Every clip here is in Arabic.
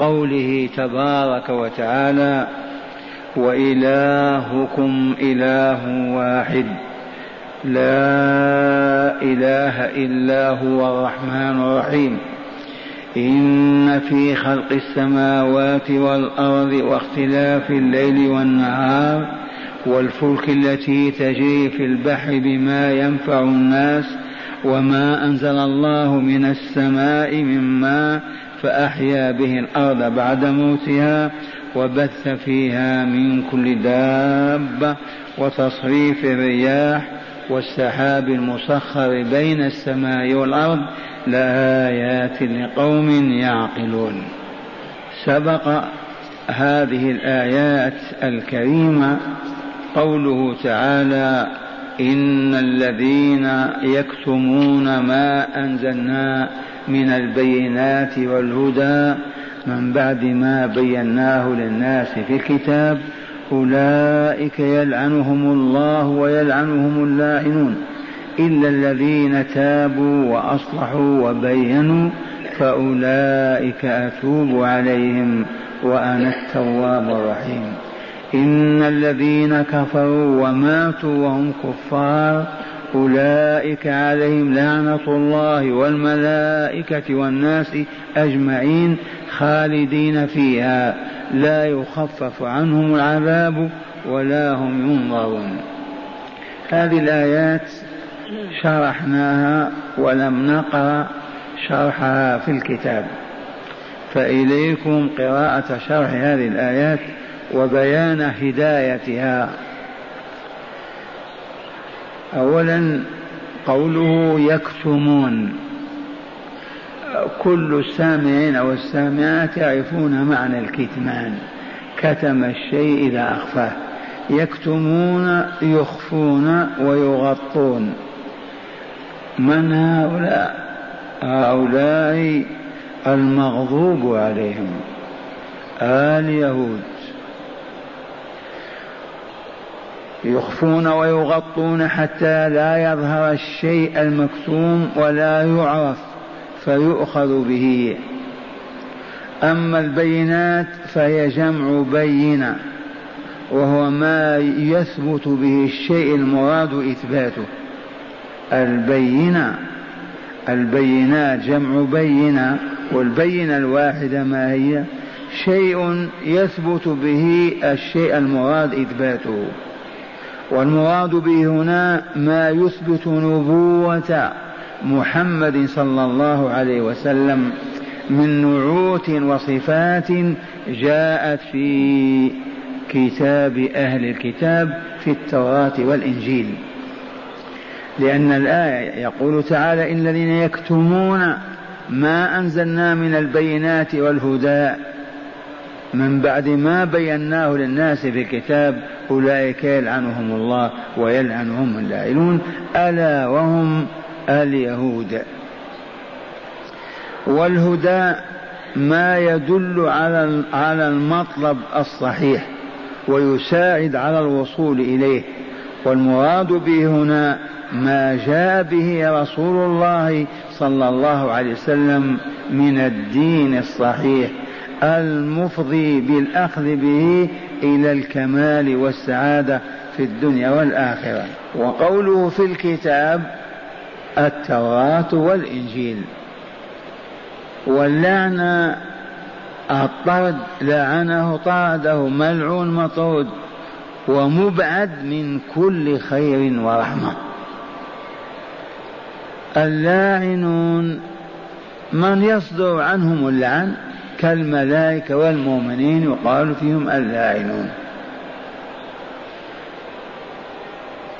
قوله تبارك وتعالى وإلهكم إله واحد لا إله إلا هو الرحمن الرحيم إن في خلق السماوات والأرض واختلاف الليل والنهار والفلك التي تجري في البحر بما ينفع الناس وما أنزل الله من السماء من ماء فأحيا به الأرض بعد موتها وبث فيها من كل دابة وتصريف الرياح والسحاب المسخر بين السماء والأرض لآيات لقوم يعقلون. سبق هذه الآيات الكريمة قوله تعالى إن الذين يكتمون ما أنزلنا من البينات والهدى من بعد ما بيناه للناس في الكتاب أولئك يلعنهم الله ويلعنهم اللاعنون إلا الذين تابوا وأصلحوا وبينوا فأولئك أتوب عليهم وأنا التواب الرحيم إن الذين كفروا وماتوا وهم كفار أولئك عليهم لعنة الله والملائكة والناس أجمعين خالدين فيها لا يخفف عنهم العذاب ولا هم ينظرون. هذه الآيات شرحناها ولم نقرأ شرحها في الكتاب. فإليكم قراءة شرح هذه الآيات وبيان هدايتها. أولا قوله يكتمون. كل السامعين أو السامعات يعرفون معنى الكتمان. كتم الشيء إذا أخفاه. يكتمون يخفون ويغطون. من هؤلاء؟ هؤلاء المغضوب عليهم. اليهود يخفون ويغطون حتى لا يظهر الشيء المكتوم ولا يعرف فيؤخذ به. أما البينات فهي جمع بينة وهو ما يثبت به الشيء المراد إثباته. البينة البينات جمع بينة والبينة الواحدة ما هي؟ شيء يثبت به الشيء المراد إثباته. والمراد به هنا ما يثبت نبوة محمد صلى الله عليه وسلم من نعوت وصفات جاءت في كتاب أهل الكتاب في التوراة والإنجيل. لأن الآية يقول تعالى إن الذين يكتمون ما أنزلنا من البينات والهدى من بعد ما بيناه للناس في الكتاب أولئك يلعنهم الله ويلعنهم اللاعنون ألا وهم اليهود. والهدى ما يدل على على المطلب الصحيح ويساعد على الوصول إليه. والمراد به هنا ما جاء به رسول الله صلى الله عليه وسلم من الدين الصحيح. المفضي بالأخذ به إلى الكمال والسعادة في الدنيا والآخرة. وقوله في الكتاب التوراة والإنجيل واللعنه الطرد لعنه طرده ملعون مطرود ومبعد من كل خير ورحمة. اللاعنون من يصدر عنهم اللعن؟ كالملائكة والمؤمنين يقال فيهم اللاعنون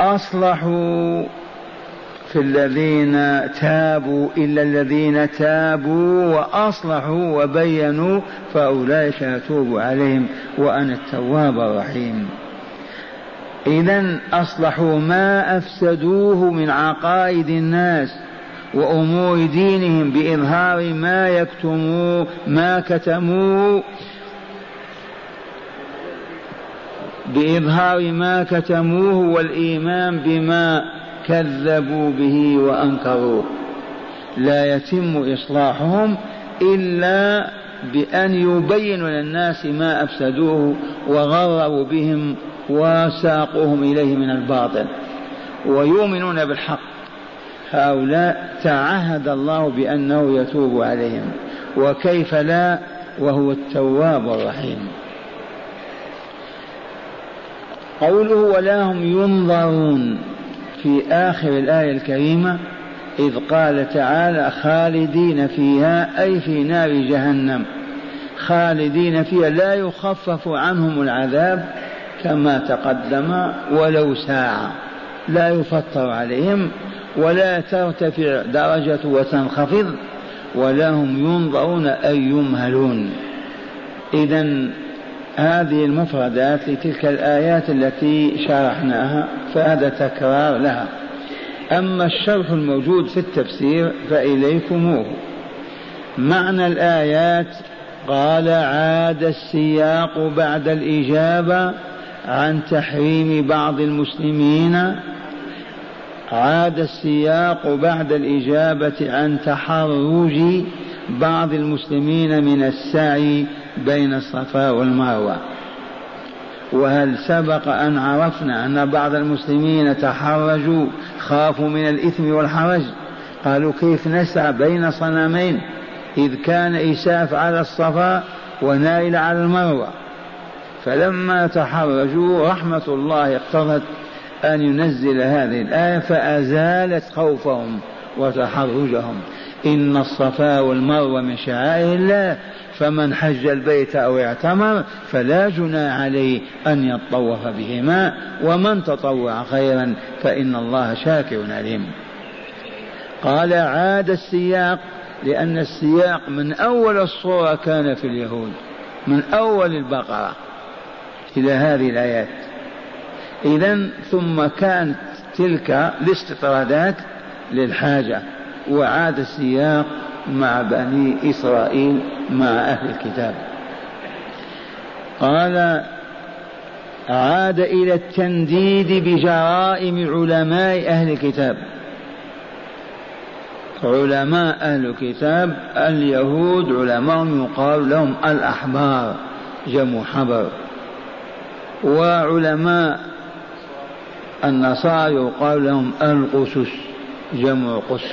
أصلحوا في الذين تابوا إلا الذين تابوا وأصلحوا وبينوا فأولئك أتوب عليهم وأنا التواب الرحيم. إذا أصلحوا ما أفسدوه من عقائد الناس وأمور دينهم بإظهار ما يكتموا ما كتموه. بإظهار ما كتموه والإيمان بما كذبوا به وأنكروه. لا يتم إصلاحهم إلا بأن يبينوا للناس ما أفسدوه وغروا بهم وساقوهم إليه من الباطل. ويؤمنون بالحق. هؤلاء تعهد الله بأنه يتوب عليهم. وكيف لا؟ وهو التواب الرحيم. قوله ولا هم ينظرون في آخر الآية الكريمة إذ قال تعالى خالدين فيها أي في نار جهنم. خالدين فيها لا يخفف عنهم العذاب كما تقدم ولو ساعة. لا يفطر عليهم ولا ترتفع درجة وتنخفض ولا هم ينظرون أي يمهلون. إذا هذه المفردات لتلك الآيات التي شرحناها فهذا تكرار لها. أما الشرح الموجود في التفسير فإليكموه معنى الآيات قال عاد السياق بعد الإجابة عن تحريم بعض المسلمين عاد السياق بعد الإجابة عن تحرج بعض المسلمين من السعي بين الصفا والمروة. وهل سبق أن عرفنا أن بعض المسلمين تحرجوا خافوا من الإثم والحرج؟ قالوا كيف نسعى بين صنمين؟ إذ كان إساف على الصفا ونائل على المروة. فلما تحرجوا رحمة الله اقتضت أن ينزل هذه الآية فأزالت خوفهم وتحرجهم. إن الصفا والمروة من شعائر الله فمن حج البيت أو اعتمر فلا جناح عليه أن يطوف بهما ومن تطوع خيرا فإن الله شاكر عليم. قال عاد السياق لأن السياق من أول الصورة كان في اليهود من أول البقرة. إلى هذه الآيات. إذا ثم كانت تلك الاستطرادات للحاجة وعاد السياق مع بني إسرائيل مع أهل الكتاب. قال عاد إلى التنديد بجرائم علماء أهل الكتاب. علماء أهل الكتاب اليهود علماء يقال لهم الأحبار جمع حبر. وعلماء النصارى يقال لهم القسس جمع قس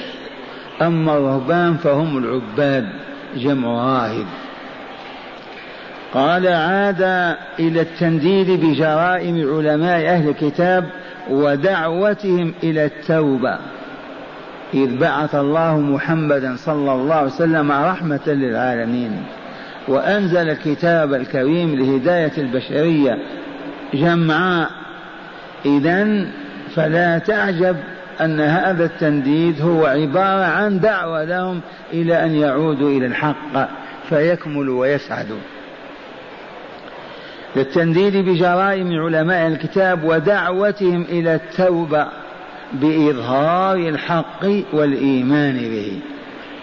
أما الرهبان فهم العباد جمع راهب قال عاد إلى التنديد بجرائم علماء أهل الكتاب ودعوتهم إلى التوبة. إذ بعث الله محمدا صلى الله عليه وسلم رحمة للعالمين. وأنزل الكتاب الكريم لهداية البشرية جمعاء إذا فلا تعجب أن هذا التنديد هو عبارة عن دعوة لهم إلى أن يعودوا إلى الحق فيكملوا ويسعدوا. للتنديد بجرائم علماء الكتاب ودعوتهم إلى التوبة بإظهار الحق والإيمان به.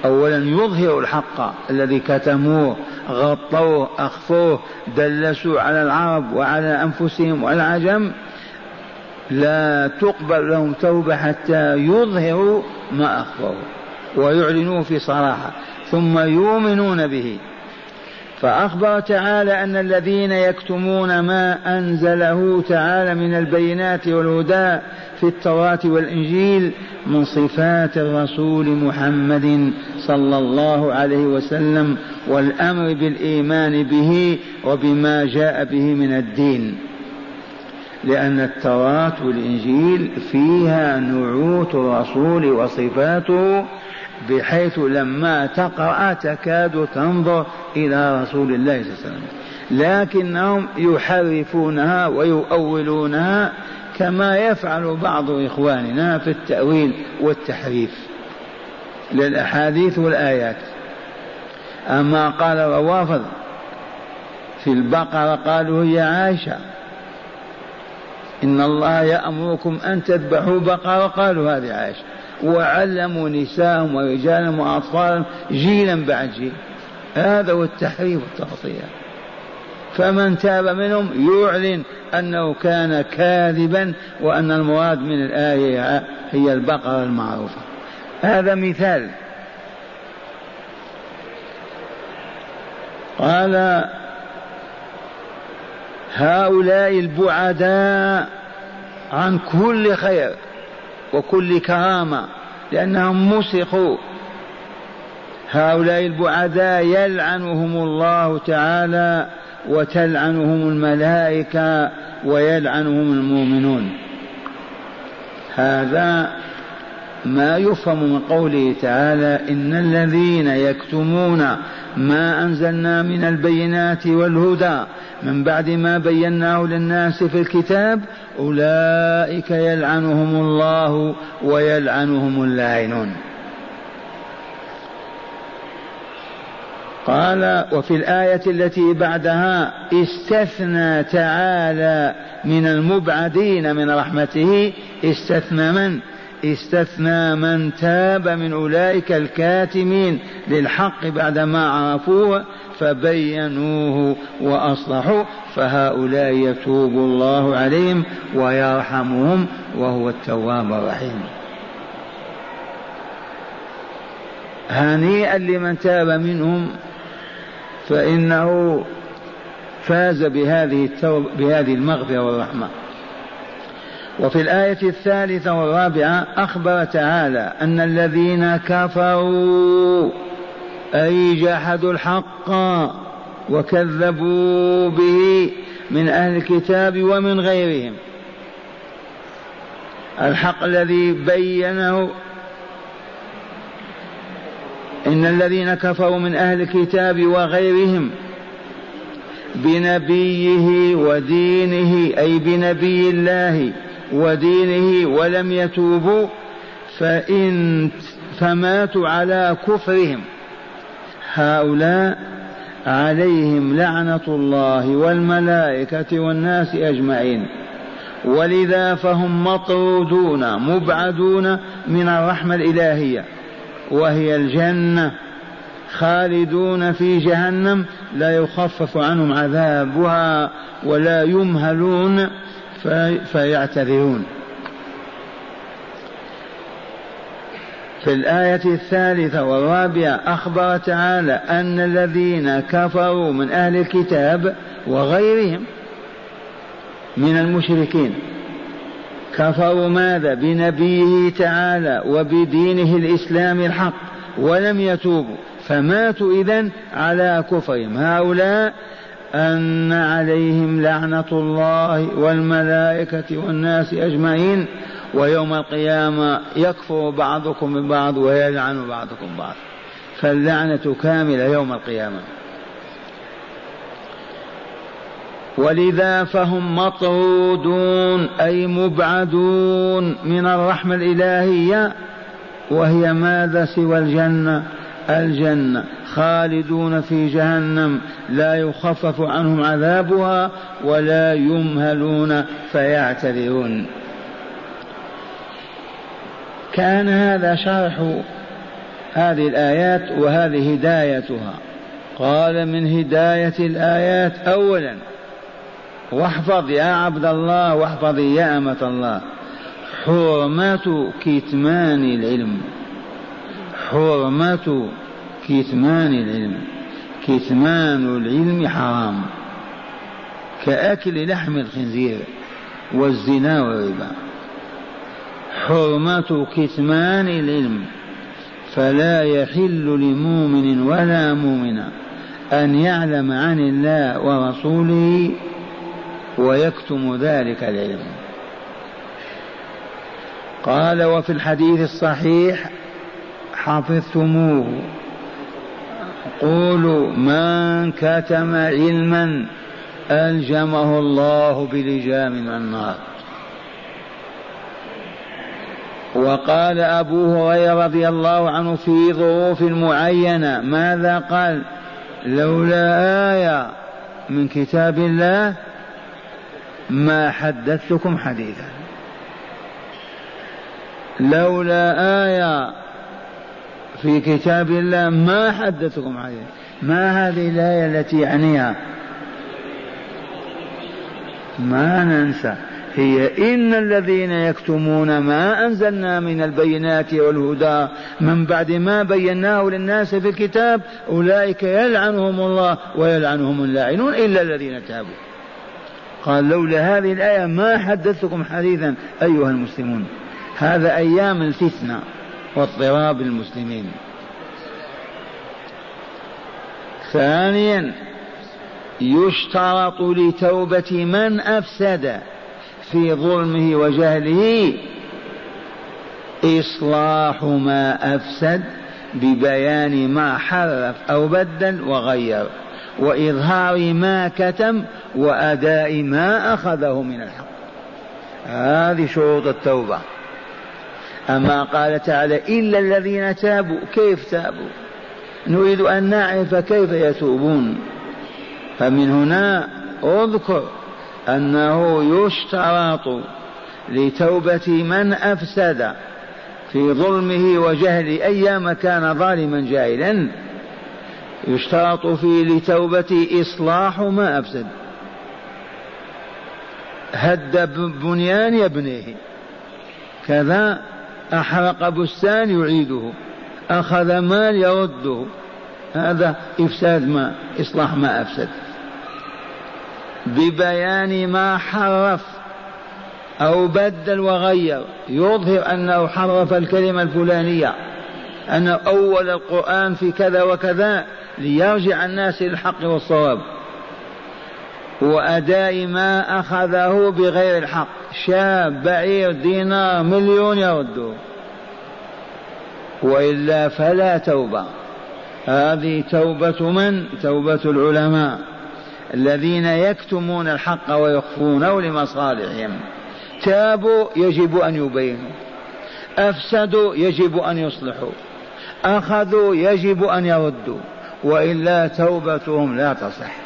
أولا يظهر الحق الذي كتموه غطوه أخفوه دلسوا على العرب وعلى أنفسهم والعجم لا تقبل لهم توبة حتى يظهروا ما أخفوا ويعلنوه في صراحة ثم يؤمنون به. فأخبر تعالى أن الذين يكتمون ما أنزله تعالى من البينات والهدى في التوراة والإنجيل من صفات الرسول محمد صلى الله عليه وسلم والأمر بالإيمان به وبما جاء به من الدين. لأن التوراة والإنجيل فيها نعوت الرسول وصفاته بحيث لما تقرأ تكاد تنظر إلى رسول الله صلى الله عليه وسلم. لكنهم يحرفونها ويؤولونها كما يفعل بعض إخواننا في التأويل والتحريف للأحاديث والآيات. أما قال الروافض في البقرة قالوا هي عائشة. إن الله يأمركم أن تذبحوا بقرة. قالوا هذه عائشة وعلموا نساءهم ورجالهم وأطفالهم جيلا بعد جيل. هذا هو التحريف والتغطية. فمن تاب منهم يعلن أنه كان كاذبا وأن المراد من الآية هي البقرة المعروفة. هذا مثال. قال هؤلاء البعداء عن كل خير وكل كرامة لأنهم مسخوا هؤلاء البعداء يلعنهم الله تعالى وتلعنهم الملائكة ويلعنهم المؤمنون. هذا ما يفهم من قوله تعالى إن الذين يكتمون ما أنزلنا من البينات والهدى من بعد ما بيناه للناس في الكتاب أولئك يلعنهم الله ويلعنهم اللاعنون. قال وفي الآية التي بعدها استثنى تعالى من المبعدين من رحمته. استثنى من؟ استثنى من تاب من أولئك الكاتمين للحق بعدما عرفوه فبينوه وأصلحوا فهؤلاء يتوب الله عليهم ويرحمهم وهو التواب الرحيم. هنيئا لمن تاب منهم فإنه فاز بهذه التوب بهذه المغفرة والرحمة. وفي الآية الثالثة والرابعة أخبر تعالى أن الذين كفروا أي جحدوا الحق وكذبوا به من أهل الكتاب ومن غيرهم. الحق الذي بينه إن الذين كفروا من أهل الكتاب وغيرهم بنبيه ودينه أي بنبي الله ودينه ولم يتوبوا فإن فماتوا على كفرهم. هؤلاء عليهم لعنة الله والملائكة والناس أجمعين. ولذا فهم مطرودون مبعدون من الرحمة الإلهية. وهي الجنة. خالدون في جهنم لا يخفف عنهم عذابها ولا يمهلون فيعتذرون. في الآية الثالثة والرابعة أخبر تعالى أن الذين كفروا من أهل الكتاب وغيرهم من المشركين كفروا ماذا؟ بنبيه تعالى وبدينه الإسلام الحق ولم يتوبوا. فماتوا إذن على كفرهم. هؤلاء أن عليهم لعنة الله والملائكة والناس أجمعين ويوم القيامة يكفر بعضكم ببعض ويلعن بعضكم بعض. فاللعنة كاملة يوم القيامة. ولذا فهم مطرودون أي مبعدون من الرحمة الإلهية وهي ماذا سوى الجنة؟ الجنة خالدون في جهنم لا يخفف عنهم عذابها ولا يمهلون فيعتذرون. كان هذا شرح هذه الآيات وهذه هدايتها. قال من هداية الآيات أولا واحفظ يا عبد الله واحفظ يا أمة الله حرمة كتمان العلم. حرمة كتمان العلم. كتمان العلم حرام. كأكل لحم الخنزير والزنا والربا. حرمة كتمان العلم. فلا يحل لمؤمن ولا مؤمنة أن يعلم عن الله ورسوله ويكتم ذلك العلم. قال وفي الحديث الصحيح حفظتموه. قولوا من كتم علما ألجمه الله بلجام النار. وقال أبو هريرة رضي الله عنه في ظروف معينة ماذا قال؟ لولا آية من كتاب الله ما حدثتكم حديثا. لولا آية في كتاب الله ما حدثكم حديثا ما هذه الآية التي يعنيها؟ ما ننسى هي إن الذين يكتمون ما أنزلنا من البينات والهدى من بعد ما بيناه للناس في الكتاب أولئك يلعنهم الله ويلعنهم اللاعنون إلا الذين تابوا. قال لولا هذه الآية ما حدثتكم حديثا أيها المسلمون. هذا أيام الفتنة. واضطراب المسلمين ثانيا يشترط لتوبة من أفسد في ظلمه وجهله إصلاح ما أفسد ببيان ما حرف أو بدل وغير وإظهار ما كتم وأداء ما أخذه من الحق. هذه شروط التوبة. أما قال تعالى إلا الذين تابوا. كيف تابوا؟ نريد أن نعرف كيف يتوبون. فمن هنا أذكر أنه يشترط لتوبة من أفسد في ظلمه وجهله. أيام كان ظالما جاهلا يشترط في لتوبة إصلاح ما أفسد. هد بنيان يبنيه. كذا أحرق بستان يعيده أخذ مال يرده هذا إفساد ما إصلاح ما أفسد. ببيان ما حرف أو بدل وغير يظهر أنه حرف الكلمة الفلانية أن أول القرآن في كذا وكذا ليرجع الناس إلى الحق والصواب. وأداء ما أخذه بغير الحق. شاب بعير دينار مليون يرده وإلا فلا توبة. هذه توبة من؟ توبة العلماء. الذين يكتمون الحق ويخفونه لمصالحهم. تابوا يجب أن يبينوا. أفسدوا يجب أن يصلحوا. أخذوا يجب أن يردوا. وإلا توبتهم لا تصح.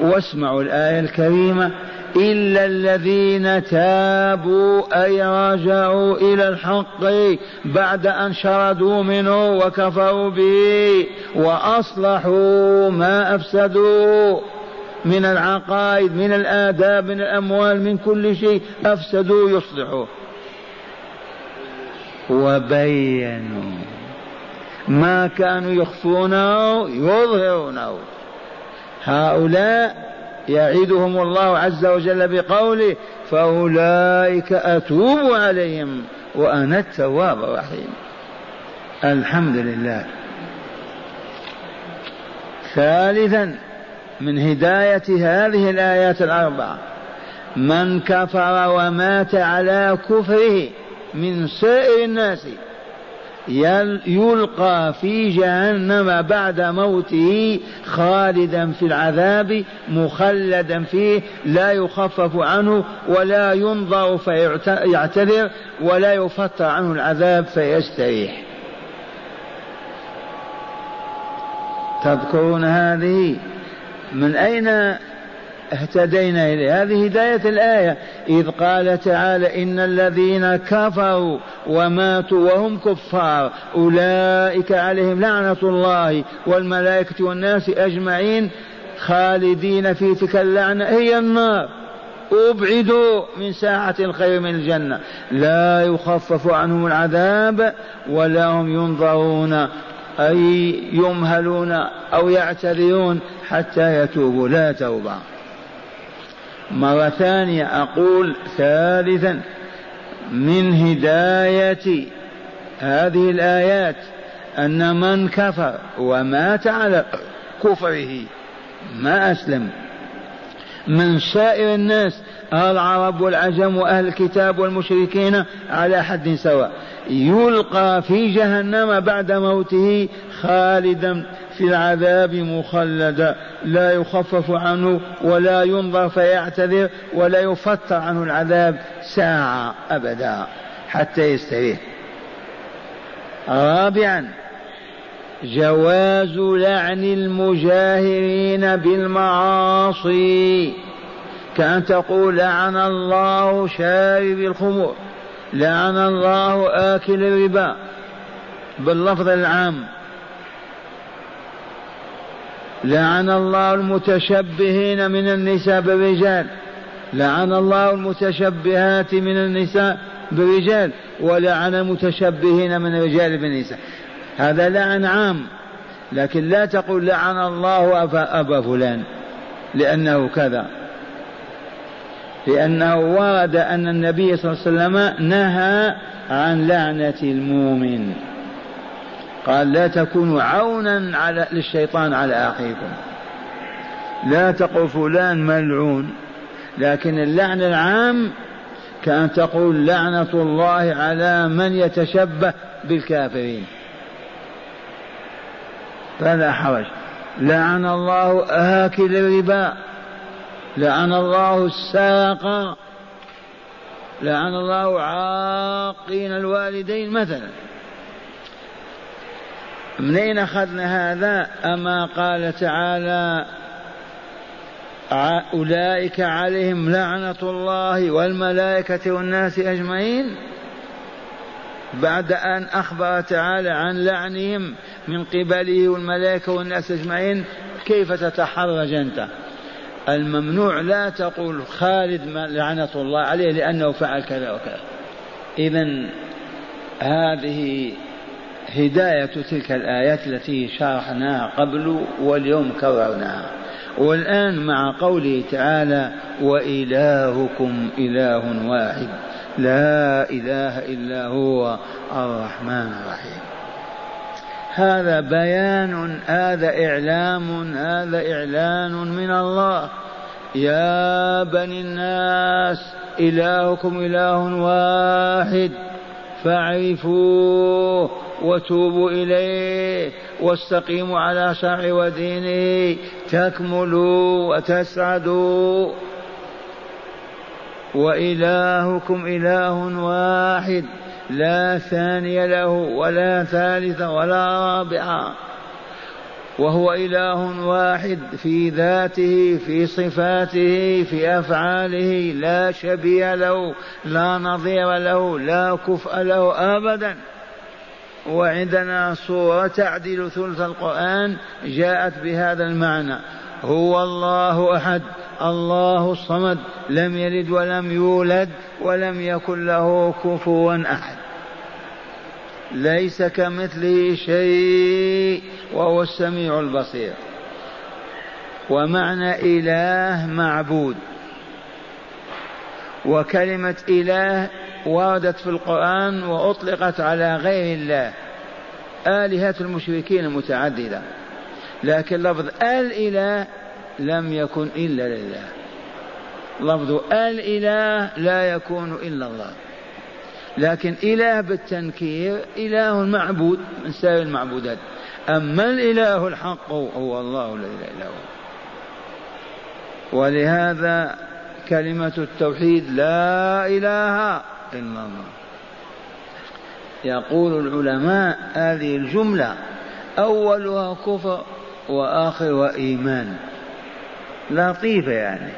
واسمعوا الآية الكريمة. إلا الذين تابوا أي رجعوا إلى الحق بعد أن شردوا منه وكفروا به وأصلحوا ما أفسدوا من العقائد من الآداب من الأموال من كل شيء أفسدوا يصلحوا. وبينوا ما كانوا يخفونه يظهرونه. هؤلاء يعدهم الله عز وجل بقوله فأولئك أتوب عليهم وأنا التواب الرحيم. الحمد لله. ثالثا من هداية هذه الآيات الأربعة من كفر ومات على كفره من سائر الناس يلقى في جهنم بعد موته خالدا في العذاب مخلدا فيه لا يخفف عنه ولا ينظر فيعتذر ولا يفتر عنه العذاب فيستريح. تذكرون هذه؟ من أين اهتدينا إليه. هذه هداية الآية. إذ قال تعالى إن الذين كفروا وماتوا وهم كفار أولئك عليهم لعنة الله والملائكة والناس أجمعين خالدين في تلك اللعنة. هي النار. أبعدوا من ساعة الخير من الجنة. لا يخفف عنهم العذاب ولا هم ينظرون. أي يمهلون أو يعتذرون حتى يتوبوا. لا توبة. مرة ثانية أقول ثالثا من هداية هذه الآيات أن من كفر ومات على كفره ما أسلم. من سائر الناس العرب والعجم وأهل الكتاب والمشركين على حد سواء. يلقى في جهنم بعد موته خالدا في العذاب مخلدا. لا يخفف عنه ولا ينظر فيعتذر ولا يفتر عنه العذاب ساعة أبدا حتى يستريح. رابعا جواز لعن المجاهرين بالمعاصي. كأن تقول لعن الله شارب الخمر لعن الله آكل الربا باللفظ العام. لعن الله المتشبهين من النساء بالرجال لعن الله المتشبهات من النساء بالرجال ولعن المتشبهين من الرجال بالنساء. هذا لعن عام لكن لا تقل لعن الله أبا فلان لأنه كذا. لأنه ورد أن النبي صلى الله عليه وسلم نهى عن لعنة المؤمن. قال لا تكونوا عونا على للشيطان على أخيكم. لا تقل فلان ملعون لكن اللعن العام كأن تقول لعنة الله على من يتشبه بالكافرين. فلا حرج. لعن الله آكل الربا. لعن الله الساق لعن الله عاقين الوالدين مثلا. منين أخذنا هذا؟ أما قال تعالى أولئك عليهم لعنة الله والملائكة والناس أجمعين. بعد أن أخبر تعالى عن لعنهم من قبله والملائكة والناس أجمعين كيف تتحرج أنت؟ الممنوع لا تقول خالد لعنة الله عليه لأنه فعل كذا وكذا. إذا هذه هداية تلك الآيات التي شرحناها قبل واليوم كررناها. والآن مع قوله تعالى وإلهكم إله واحد لا إله إلا هو الرحمن الرحيم. هذا بيان هذا إعلام هذا إعلان من الله. يا بني الناس إلهكم إله واحد. فاعرفوه وتوبوا إليه واستقيموا على شرع ودينه. تكملوا وتسعدوا. وإلهكم إله واحد. لا ثاني له ولا ثالث ولا رابع. وهو إله واحد في ذاته في صفاته في أفعاله لا شبيه له لا نظير له لا كفء له أبدا. وعندنا صورة تعدل ثلث القرآن جاءت بهذا المعنى. هو الله أحد. الله الصمد لم يلد ولم يولد ولم يكن له كفوا أحد. ليس كمثله شيء وهو السميع البصير. ومعنى إله معبود. وكلمة إله وردت في القرآن وأطلقت على غير الله. آلهة المشركين متعددة. لكن لفظ الإله لم يكن إلا لله. لفظ الإله لا يكون إلا الله. لكن إله بالتنكير إله معبود من سائر المعبودات. أما الإله الحق هو الله الذي لا إله ولهذا كلمة التوحيد لا إله إلا الله. يقول العلماء هذه الجملة أولها كفر وآخرها إيمان. لطيفة يعني.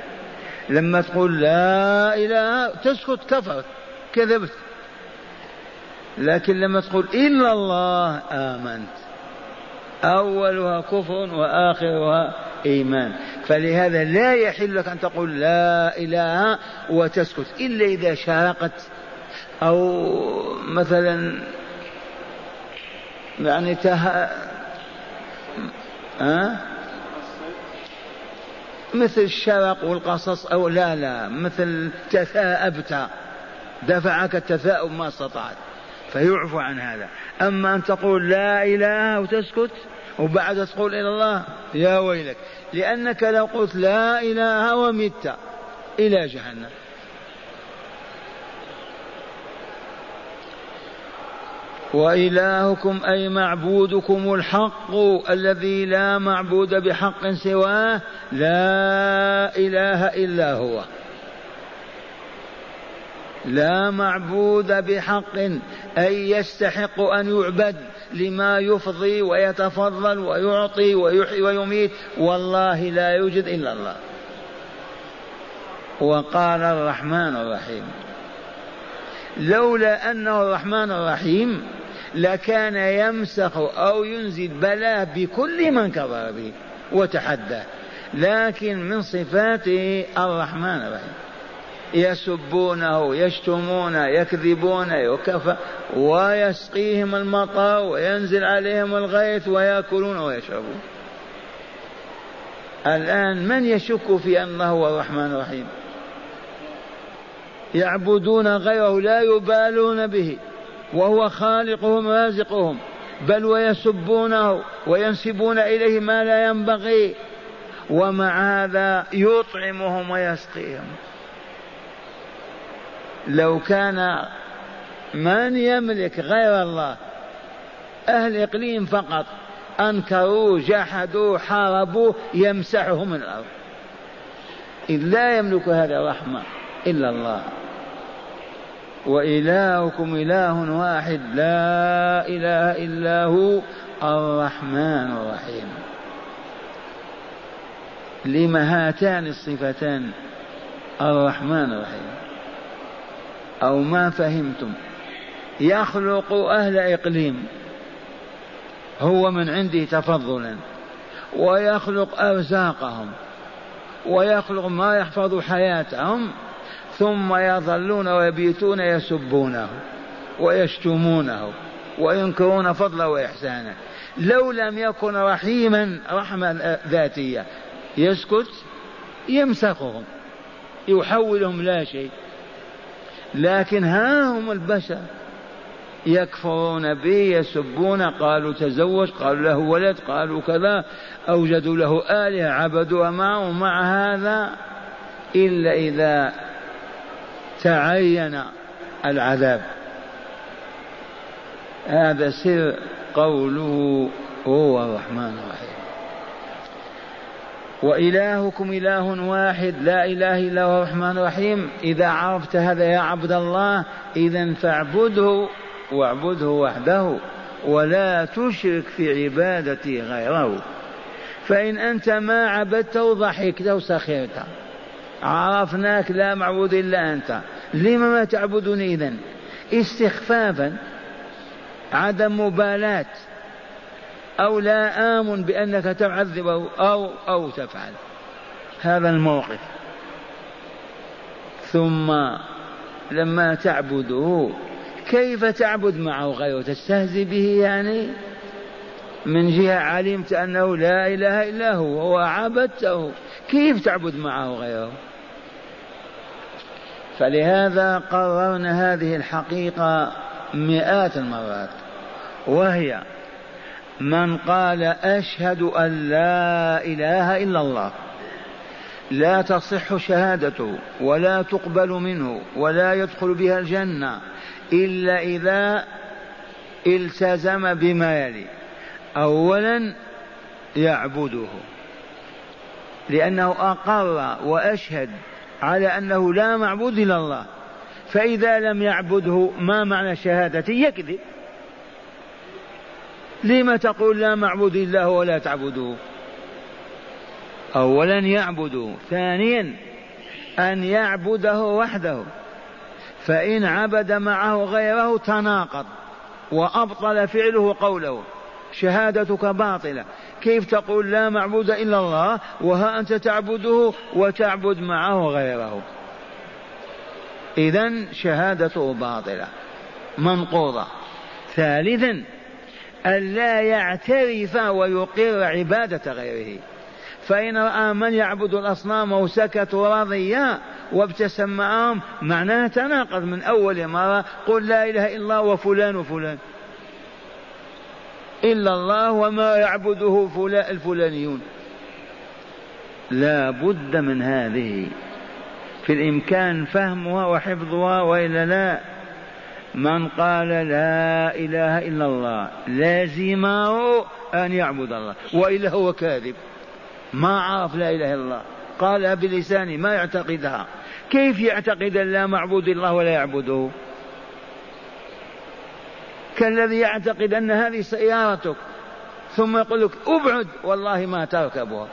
لما تقول لا إله تسكت كفرت كذبت. لكن لما تقول إلا الله آمنت. أولها كفر وآخرها إيمان. فلهذا لا يحل لك أن تقول لا إله وتسكت. إلا إذا شارقت أو مثلا يعني ته... أه؟ مثل الشرق والقصص أو لا لا مثل تثاءبت. دفعك التثاؤب ما استطعت فيعفو عن هذا. أما أن تقول لا إله وتسكت وبعد تقول إلى الله يا ويلك. لأنك لو قلت لا إله ومت إلى جهنم. وإلهكم أي معبودكم الحق الذي لا معبود بحق سواه لا إله إلا هو. لا معبود بحق أي يستحق أن يعبد لما يفضي ويتفضل ويعطي ويحيي ويميت. والله لا يوجد إلا الله. وقال الرحمن الرحيم. لولا أنه الرحمن الرحيم لكان يمسخ أو ينزل بلاء بكل من كفر به وتحداه لكن من صفاته الرحمن الرحيم. يسبونه يشتمون يكذبون يكفى ويسقيهم المطر وينزل عليهم الغيث ويأكلون ويشربون. الآن من يشك في أنه هو الرحمن الرحيم؟ يعبدون غيره لا يبالون به. وهو خالقهم رازقهم بل ويسبونه وينسبون إليه ما لا ينبغي ومع هذا يطعمهم ويسقيهم. لو كان من يملك غير الله أهل إقليم فقط أنكروا جحدوا حاربوا يمسحهم الأرض. إذ لا يملك هذا الرحمة إلا الله. وإلهكم إله واحد لا إله إلا هو الرحمن الرحيم. لما هاتان الصفتان الرحمن الرحيم؟ أو ما فهمتم؟ يخلق أهل إقليم هو من عنده تفضلا ويخلق أرزاقهم ويخلق ما يحفظ حياتهم ثم يظلون ويبيتون يسبونه ويشتمونه وينكرون فضله وإحسانه. لو لم يكن رحيما رحمة ذاتية يسكت يمسخهم يحولهم لا شيء. لكن ها هم البشر يكفرون به يسبون قالوا تزوج قالوا له ولد قالوا كذا أوجدوا له آلهة عبدوها معه مع هذا إلا إذا تعين العذاب. هذا سر قوله هو الرحمن الرحيم. وإلهكم إله واحد لا إله إلا هو الرحمن الرحيم. إذا عرفت هذا يا عبد الله إذا فاعبده واعبده وحده ولا تشرك في عبادته غيره. فإن أنت ما عبدته ضحكت وسخرت عرفناك لا معبود إلا أنت. لم ما تعبدني إذا استخفافا عدم مبالاة أو لا آمن بأنك تعذبه أو أو تفعل. هذا الموقف. ثم لما تعبده كيف تعبد معه غيره تستهزئ به يعني؟ من جهة علمت أنه لا إله إلا هو وعبدته كيف تعبد معه غيره؟ فلهذا قررنا هذه الحقيقة مئات المرات وهي من قال أشهد أن لا إله إلا الله لا تصح شهادته ولا تقبل منه ولا يدخل بها الجنة إلا إذا التزم بما يلي أولا يعبده لأنه أقر وأشهد على أنه لا معبود إلا الله. فإذا لم يعبده ما معنى شهادته يكذب. لم تقول لا معبود إلا هو ولا تعبده. أولا يعبده ثانيا أن يعبده وحده. فإن عبد معه غيره تناقض وأبطل فعله قوله. شهادتك باطلة. كيف تقول لا معبود إلا الله؟ وها أنت تعبده وتعبد معه غيره إذا شهادته باطلة. منقوضة. ثالثا ألا يعترف ويقر عبادة غيره. فإن رأى من يعبد الأصنام وسكت رضيا وابتسم معهم معناه تناقض من أول مرة قل لا إله إلا الله وفلان وفلان. إلا الله وما يعبده فلان الفلانيون. لا بد من هذه. في الإمكان فهمها وحفظها وإلا لا. من قال لا إله إلا الله لازمه أن يعبد الله. وإلا هو كاذب. ما عرف لا إله إلا الله. قالها بلسانه ما يعتقدها. كيف يعتقد لا معبود الله ولا يعبده؟ كالذي يعتقد أن هذه سيارتك. ثم يقول لك أبعد. والله ما تركبها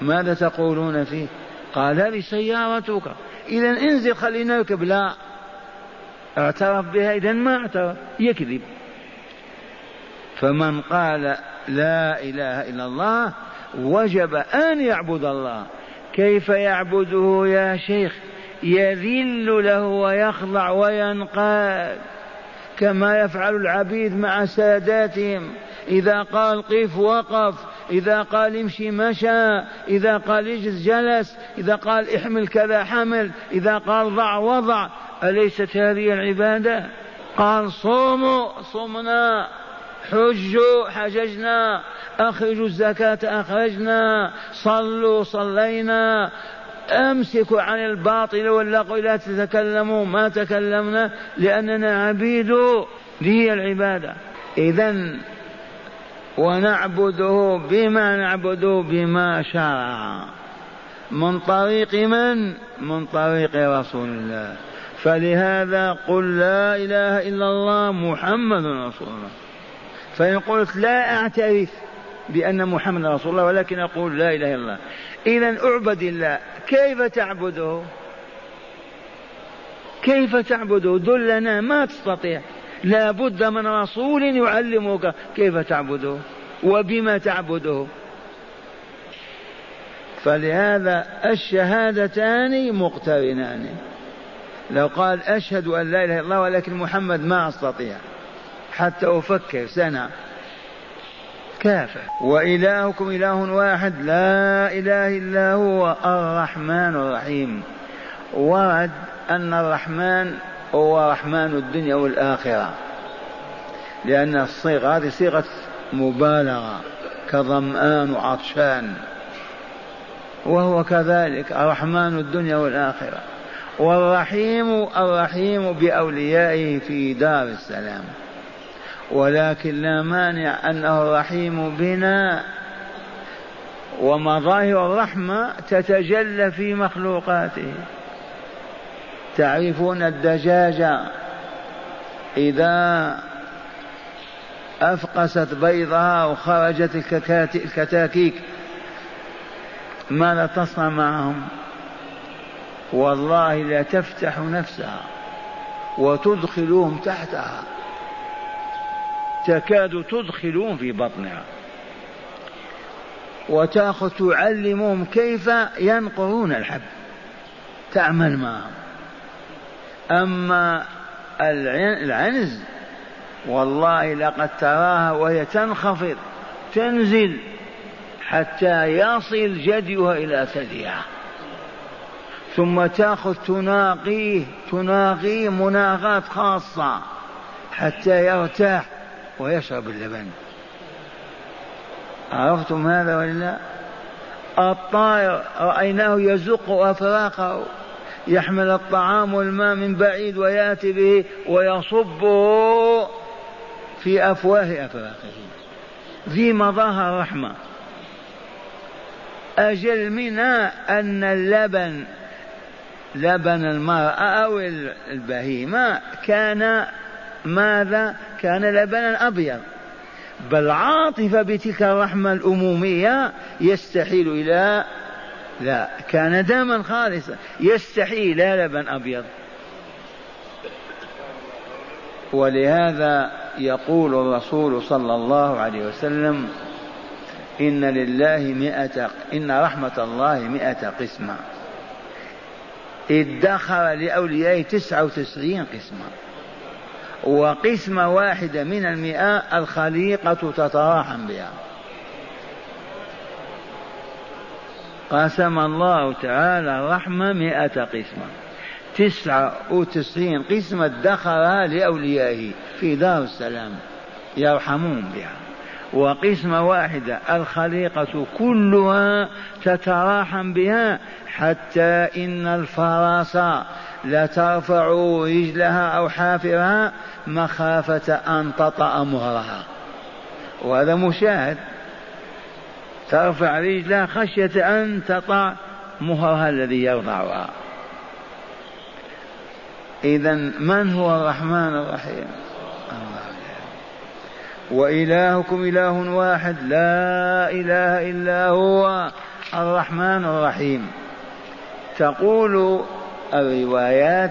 ماذا تقولون فيه؟ قال هذه سيارتك. إذا انزل خلينا نركب. لا. اعترف بها. إذا ما اعترف. يكذب. فمن قال لا إله إلا الله وجب أن يعبد الله. كيف يعبده يا شيخ؟ يذل له ويخضع وينقاد. كما يفعل العبيد مع ساداتهم. إذا قال قف وقف إذا قال امشي مشى إذا قال اجلس جلس إذا قال احمل كذا حمل إذا قال ضع وضع. أليست هذه العبادة؟ قال صوموا صمنا حجوا حججنا أخرجوا الزكاة أخرجنا صلوا صلينا. أمسكوا عن الباطل واللغو لا تتكلموا ما تكلمنا لأننا عبيد هي العبادة. إذا ونعبده بما نعبده بما شرع من طريق من؟ من طريق رسول الله. فلهذا قل لا إله إلا الله محمد رسول الله. فإن قلت لا أعترف. بأن محمد رسول الله ولكن أقول لا إله إلا الله. اذا اعبد الله كيف تعبده؟ كيف تعبده؟ دلنا ما تستطيع. لا بد من رسول يعلمك كيف تعبده وبما تعبده. فلهذا الشهادتان مقترنان. لو قال أشهد أن لا إله إلا الله ولكن محمد ما أستطيع. حتى أفكر سنة. كافة وإلهكم إله واحد لا إله إلا هو الرحمن الرحيم. ورد أن الرحمن هو رحمن الدنيا والآخرة لأن الصيغة هذه صيغة مبالغة كظمآن وعطشان. وهو كذلك الرحمن الدنيا والآخرة. والرحيم الرحيم بأوليائه في دار السلام. ولكن لا مانع أنه الرحيم بنا ومظاهر الرحمة تتجلى في مخلوقاته. تعرفون الدجاجة إذا أفقست بيضها وخرجت الكتاكيك ماذا تصنع معهم؟ والله لا تفتح نفسها وتدخلهم تحتها. تكاد تدخلهم في بطنها. وتأخذ تعلمهم كيف ينقرون الحب. تعمل معهم. أما العنز والله لقد تراها وهي تنخفض تنزل حتى يصل جديها إلى ثديها. ثم تأخذ تناقيه تناقيه مناغات خاصة حتى يرتاح. ويشرب اللبن. عرفتم هذا ولا الطائر رأيناه يزق أفراقه يحمل الطعام والماء من بعيد ويأتي به ويصبه في أفواه أفراقه. ذي مظاهر رحمة. أجل منها أن اللبن لبن المرأة أو البهيمة كان ماذا كان لبنا أبيض. بل عاطفه بتلك الرحمة الأمومية يستحيل إلى لا كان دما خالصا يستحيل لا لبن أبيض. ولهذا يقول الرسول صلى الله عليه وسلم إن لله مئة إن رحمة الله مئة قسمة. ادخر لأوليائه تسعة وتسعين قسمة. وقسمة واحدة من المئة الخليقة تتراحم بها. قسم الله تعالى الرحمة مئة قسمة. تسعة وتسعين قسمة ادخرها لأوليائه في دار السلام يرحمون بها. وقسمة واحدة الخليقة كلها تتراحم بها حتى إن الفرس لترفع رجلها أو حافرها مخافة أن تطأ مهرها وهذا مشاهد. ترفع رجلها خشية أن تطع مهرها الذي يرضعها إذا من هو الرحمن الرحيم؟ وإلهكم إله واحد لا إله إلا هو الرحمن الرحيم. تقول الروايات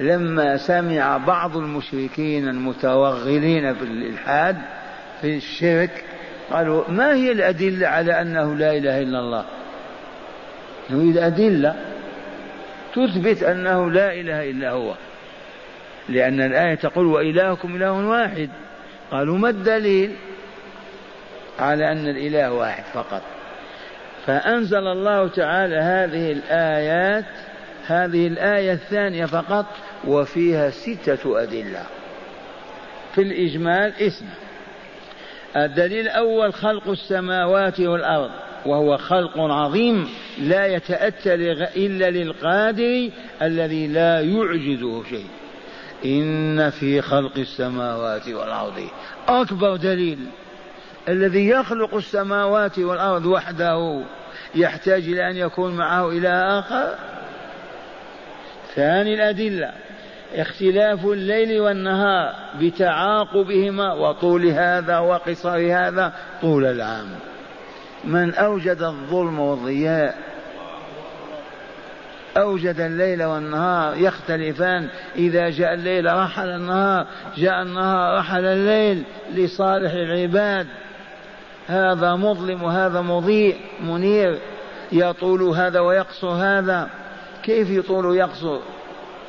لما سمع بعض المشركين المتوغلين في الإلحاد في الشرك قالوا ما هي الأدلة على أنه لا إله إلا الله؟ نريد أدلة تثبت أنه لا إله إلا هو. لأن الآية تقول وإلهكم إله واحد. قالوا ما الدليل على أن الإله واحد فقط؟ فأنزل الله تعالى هذه الآيات هذه الآية الثانية فقط وفيها ستة أدلة. في الإجمال اسم. الدليل الأول خلق السماوات والأرض وهو خلق عظيم لا يتأتى إلا للقادر الذي لا يعجزه شيء. إن في خلق السماوات والأرض. أكبر دليل الذي يخلق السماوات والأرض وحده يحتاج إلى أن يكون معه إله آخر. ثاني الأدلة. اختلاف الليل والنهار بتعاقبهما وطول هذا وقصر هذا طول العام. من أوجد الظلم والضياء أوجد الليل والنهار يختلفان. إذا جاء الليل رحل النهار جاء النهار رحل الليل لصالح العباد. هذا مظلم وهذا مضيء منير. يطول هذا ويقصر هذا. كيف يطول ويقصر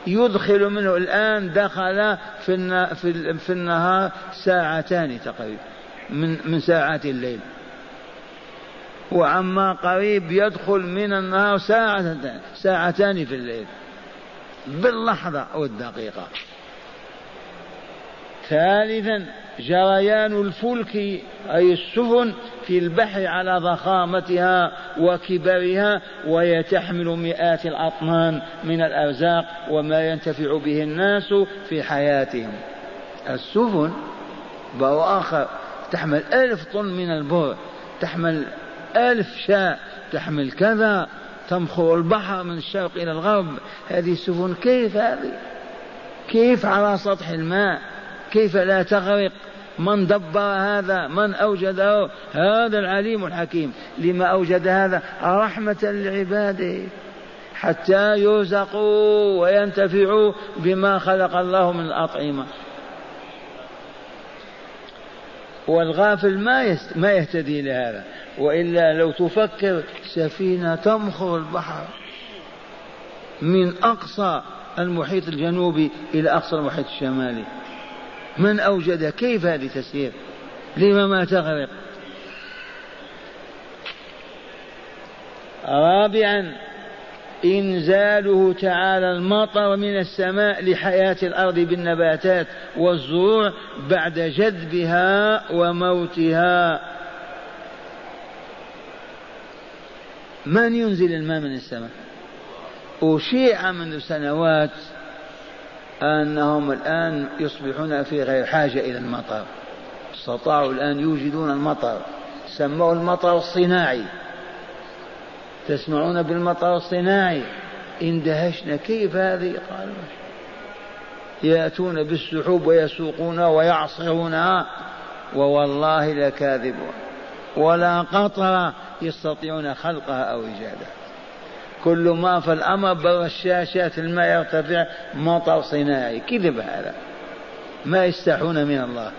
يدخل منه الآن دخل في في النهار ساعتان تقريبا من من ساعات الليل. وعما قريب يدخل من النهار ساعتان ساعتان في الليل. باللحظة أو الدقيقة. ثالثا جريان الفلك أي السفن في البحر على ضخامتها وكبرها وهي تحمل مئات الأطنان من الأرزاق وما ينتفع به الناس في حياتهم. السفن بو آخر تحمل ألف طن من البر تحمل ألف شاء تحمل كذا تمخر البحر من الشرق إلى الغرب. هذه السفن كيف هذه؟ كيف على سطح الماء؟ كيف لا تغرق؟ من دبر هذا؟ من أوجده هذا العليم الحكيم؟ لما أوجد هذا؟ رحمة لعباده. حتى يرزقوا وينتفعوا بما خلق الله من الأطعمة. والغافل ما. ما يهتدي لهذا. وإلا لو تفكر سفينة تمخر البحر من أقصى المحيط الجنوبي إلى أقصى المحيط الشمالي. من أوجد كيف هذه تسير؟ لما ما تغرق؟ رابعا إنزاله تعالى المطر من السماء لحياة الأرض بالنباتات والزروع بعد جذبها وموتها. من ينزل الماء من السماء؟ أشيع منذ سنوات أنهم الآن يصبحون في غير حاجة إلى المطر. استطاعوا الآن يوجدون المطر. سموه المطر الصناعي. تسمعون بالمطر الصناعي؟ اندهشنا كيف هذه؟ قالوا. يأتون بالسحوب ويسوقونها ويعصرونها ووالله لكاذبون. ولا قطرة يستطيعون خلقها أو إيجادها. كل ما في الأمر برشاشات الماء يرتفع مطر صناعي. كذب هذا. ما يستحون من الله.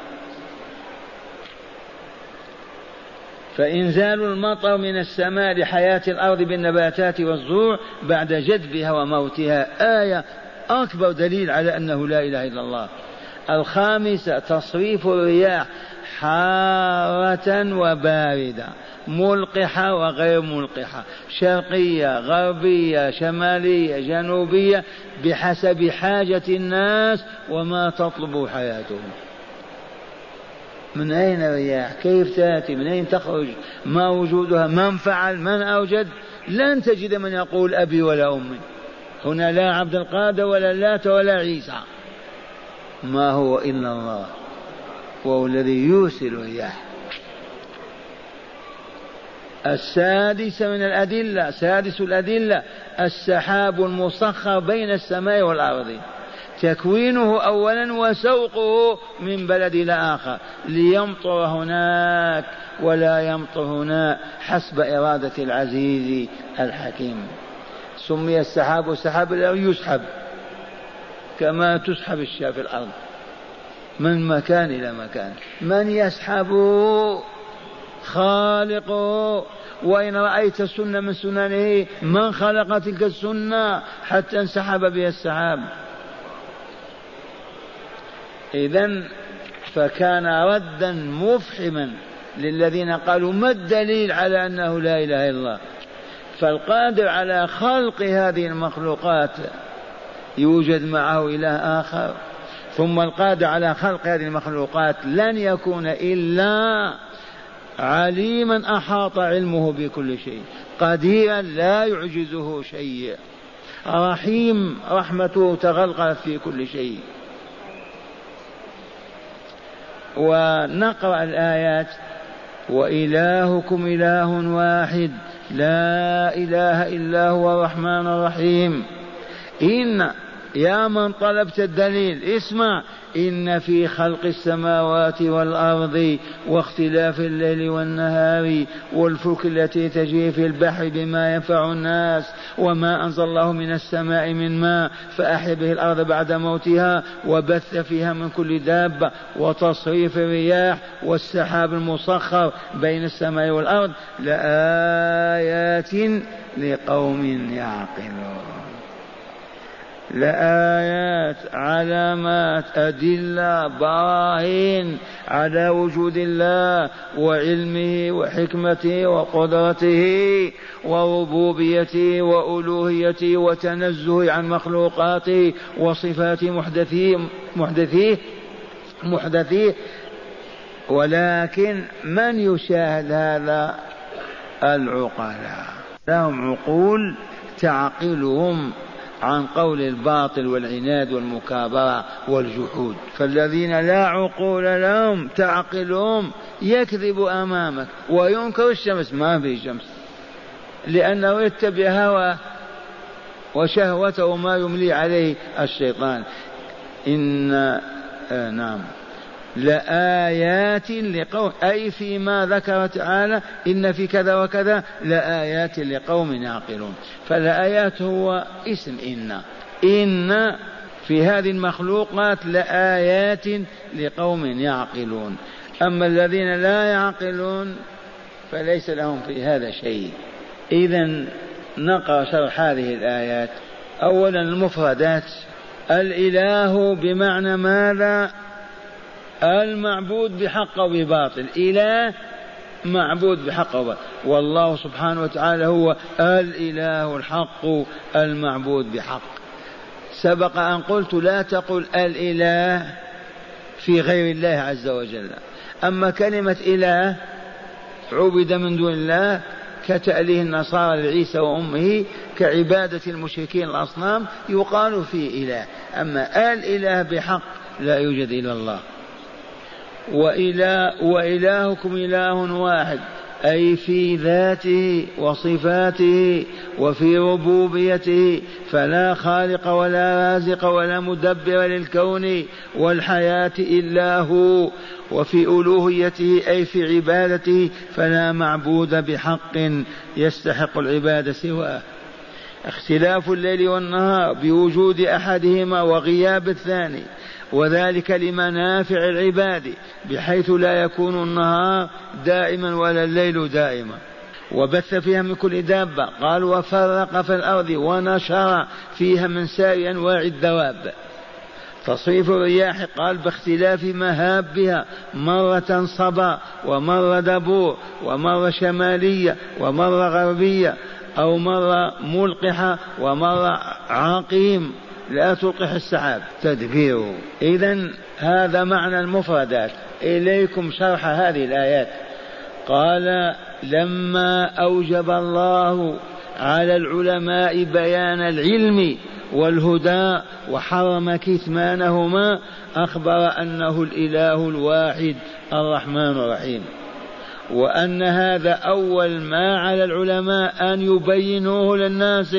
فإنزال المطر من السماء لحياة الأرض بالنباتات والزروع بعد جذبها وموتها آية أكبر دليل على أنه لا إله إلا الله. الخامسة تصريف الرياح. حارة وباردة ملقحة وغير ملقحة شرقية غربية شمالية جنوبية بحسب حاجة الناس وما تطلب حياتهم. من أين الرياح؟ كيف تأتي؟ من أين تخرج؟ ما وجودها؟ من فعل؟ من أوجد؟ لن تجد من يقول أبي ولا أمي. هنا لا عبد القادر ولا اللات ولا عيسى. ما هو إلا الله؟ وهو الذي يرسل الرياح السادس من الأدلة سادس الأدلة السحاب المسخر بين السماء والأرض. تكوينه أولا وسوقه من بلد إلى آخر. ليمطر هناك ولا يمطر هنا حسب إرادة العزيز الحكيم. سمي السحاب السحاب يسحب كما تسحب الشاة في الأرض. من مكان إلى مكان. من يسحب؟ خالقه وإن رأيت سنة من سننه من خلق تلك السنة حتى انسحب بها السحاب؟ إذا فكان ردا مفحما للذين قالوا ما الدليل على أنه لا إله إلا الله؟ فالقادر على خلق هذه المخلوقات يوجد معه إله آخر. ثم القادر على خلق هذه المخلوقات لن يكون إلا عليما أحاط علمه بكل شيء قديرا لا يعجزه شيء رحيم رحمته تغلغلت في كل شيء. ونقرأ الآيات وإلهكم إله واحد لا إله إلا هو الرحمن الرحيم. إن يا من طلبت الدليل اسمع. إن في خلق السماوات والأرض واختلاف الليل والنهار والفلك التي تجري في البحر بما ينفع الناس وما أنزل الله من السماء من ماء فأحيا به الأرض بعد موتها وبث فيها من كل دابة وتصريف الرياح والسحاب المسخر بين السماء والأرض لآيات لقوم يعقلون. لآيات علامات أدلة براهين على وجود الله وعلمه وحكمته وقدرته وربوبيته وألوهيته وتنزه عن مخلوقاته وصفات محدثيه محدثيه محدثيه ولكن من يشاهد هذا؟ العقلاء. لهم عقول تعقلهم. عن قول الباطل والعناد والمكابرة والجحود. فالذين لا عقول لهم تعقلهم يكذب أمامك وينكر الشمس. ما في شمس. لأنه يتبع هواه وشهوته ما يملي عليه الشيطان. إن آه نعم. لآيات لقوم أي فيما ذكر تعالى إن في كذا وكذا لآيات لقوم يعقلون. فالآيات هو اسم إن. إن في هذه المخلوقات لآيات لقوم يعقلون. أما الذين لا يعقلون فليس لهم في هذا شيء. إذا نقرأ شرح هذه الآيات. أولا المفردات. الإله بمعنى ماذا؟ المعبود بحق وبباطل إله معبود بحق وباطل والله سبحانه وتعالى هو الإله الحق المعبود بحق. سبق أن قلت لا تقل الإله في غير الله عز وجل. أما كلمة إله عبد من دون الله كتأليه النصارى لعيسى وأمه كعبادة المشركين الأصنام يقال فيه إله. أما الإله بحق لا يوجد إلا الله. وإله وإلهكم إله واحد أي في ذاته وصفاته وفي ربوبيته فلا خالق ولا رازق ولا مدبر للكون والحياة إلا هو وفي ألوهيته أي في عبادته فلا معبود بحق يستحق العبادة سواه. اختلاف الليل والنهار بوجود أحدهما وغياب الثاني وذلك لمنافع العباد بحيث لا يكون النهار دائما ولا الليل دائما. وبث فيها من كل دابة قال وفرق في الأرض ونشر فيها من سائر أنواع الدواب تصريف الرياح قال باختلاف مهابها مرة صبا ومرة دبور ومرة شمالية ومرة غربية أو مرة ملقحة ومرة عقيم. لا تلقح السحاب. تدبيره إذا هذا معنى المفردات. إليكم شرح هذه الآيات. قال لما أوجب الله على العلماء بيان العلم والهدى وحرم كتمانهما أخبر أنه الإله الواحد الرحمن الرحيم. وأن هذا أول ما على العلماء أن يبينوه للناس.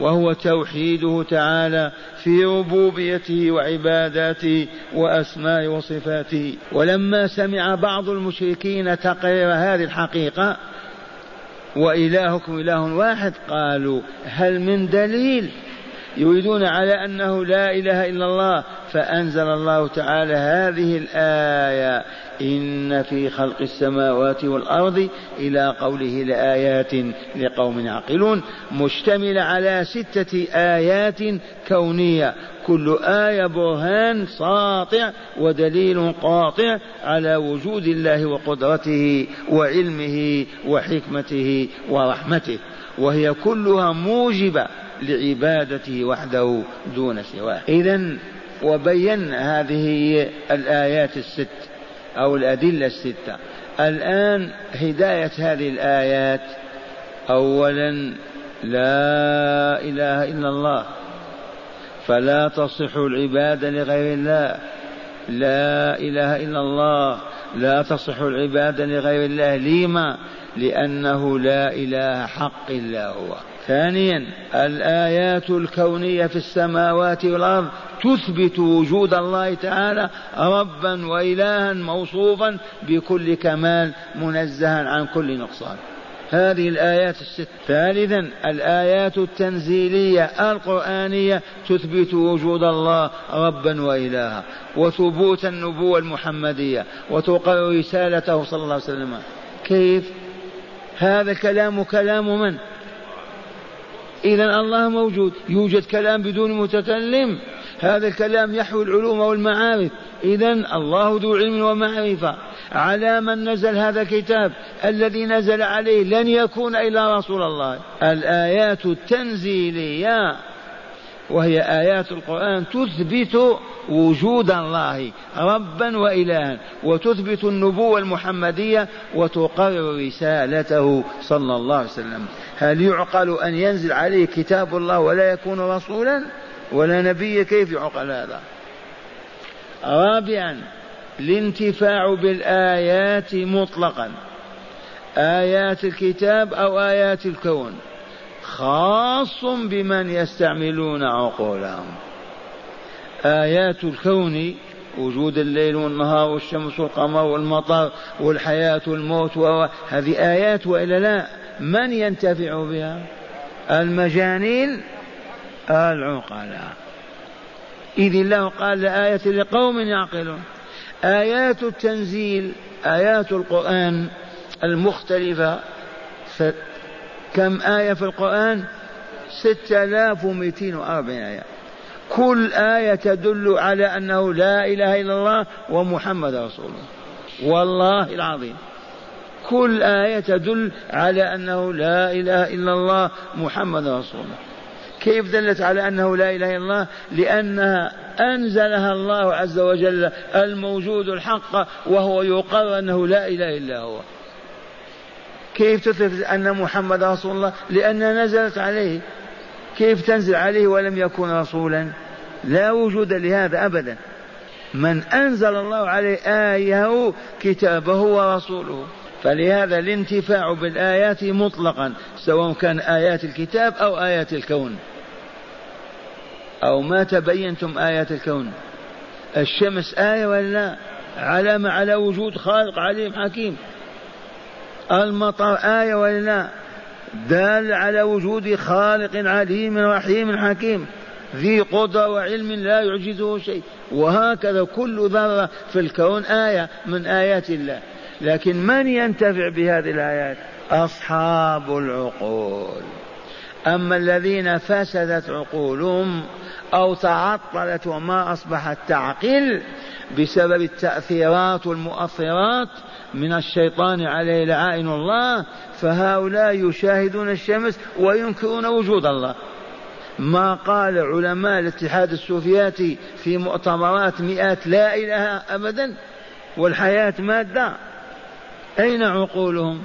وهو توحيده تعالى في ربوبيته وعباداته وأسماء وصفاته. ولما سمع بعض المشركين تقرير هذه الحقيقة وإلهكم إله واحد قالوا هل من دليل يريدون على أنه لا إله إلا الله فأنزل الله تعالى هذه الآية إن في خلق السماوات والأرض إلى قوله لآيات لقوم يعقلون مشتملة على ستة آيات كونية كل آية برهان ساطع ودليل قاطع على وجود الله وقدرته وعلمه وحكمته ورحمته وهي كلها موجبة لعبادته وحده دون سواه. إذا وبين هذه الآيات الست أو الأدلة الستة. الآن هداية هذه الآيات أولا لا إله إلا الله فلا تصح العبادة لغير الله. لا إله إلا الله لا تصح العبادة لغير الله. لما؟ لأنه لا إله حق إلا هو. ثانيا الآيات الكونية في السماوات والأرض تثبت وجود الله تعالى ربا وإلها موصوفا بكل كمال منزها عن كل نقصان. هذه الآيات الست. ثالثا الآيات التنزيلية القرآنية تثبت وجود الله ربا وإلها وثبوت النبوة المحمدية وتقر رسالته صلى الله عليه وسلم. كيف؟ هذا الكلام كلام من؟ إذا الله موجود. يوجد كلام بدون متكلم. هذا الكلام يحوي العلوم والمعارف. إذا الله ذو علم ومعرفة. على من نزل هذا الكتاب الذي نزل عليه لن يكون إلا رسول الله. الآيات التنزيلية. وهي آيات القرآن تثبت وجود الله ربا وإلها وتثبت النبوة المحمدية وتقرر رسالته صلى الله عليه وسلم. هل يعقل أن ينزل عليه كتاب الله ولا يكون رسولا؟ ولا نبي كيف يعقل هذا؟ رابعا الانتفاع بالآيات مطلقا. آيات الكتاب أو آيات الكون. خاص بمن يستعملون عقولهم. آيات الكون وجود الليل والنهار والشمس والقمر والمطر والحياة والموت هذه آيات وإلا لا؟ من ينتفع بها؟ المجانين العقلاء. إذ الله قال لآية لقوم يعقلون. آيات التنزيل آيات القرآن المختلفة. كم آية في القرآن؟ ستة آلاف ومئتين وأربعين آية. كل آية تدل على أنه لا إله إلا الله ومحمد رسول الله. والله العظيم. كل آية تدل على أنه لا إله إلا الله محمد رسول الله. كيف دلت على أنه لا إله إلا الله؟ لأنها أنزلها الله عز وجل الموجود الحق وهو يقر أنه لا إله إلا هو. كيف تثبت أن محمد رسول الله؟ لأنها نزلت عليه. كيف تنزل عليه ولم يكن رسولا؟ لا وجود لهذا أبدا. من أنزل الله عليه آية كتابه ورسوله. فلهذا الانتفاع بالآيات مطلقا سواء كان آيات الكتاب أو آيات الكون. أو ما تبينتم آيات الكون. الشمس آية ولا لا؟ علامة على وجود خالق عليم حكيم. المطر آية ولا لا؟ دال على وجود خالق عليم رحيم حكيم. ذي قدرة وعلم لا يعجزه شيء. وهكذا كل ذرة في الكون آية من آيات الله. لكن من ينتفع بهذه الآيات؟ أصحاب العقول. أما الذين فسدت عقولهم أو تعطلت وما أصبحت تعقل بسبب التأثيرات والمؤثرات من الشيطان عليه لعائن الله فهؤلاء يشاهدون الشمس وينكرون وجود الله. ما قال علماء الاتحاد السوفياتي في مؤتمرات مئات لا إله أبدا والحياة مادة. أين عقولهم؟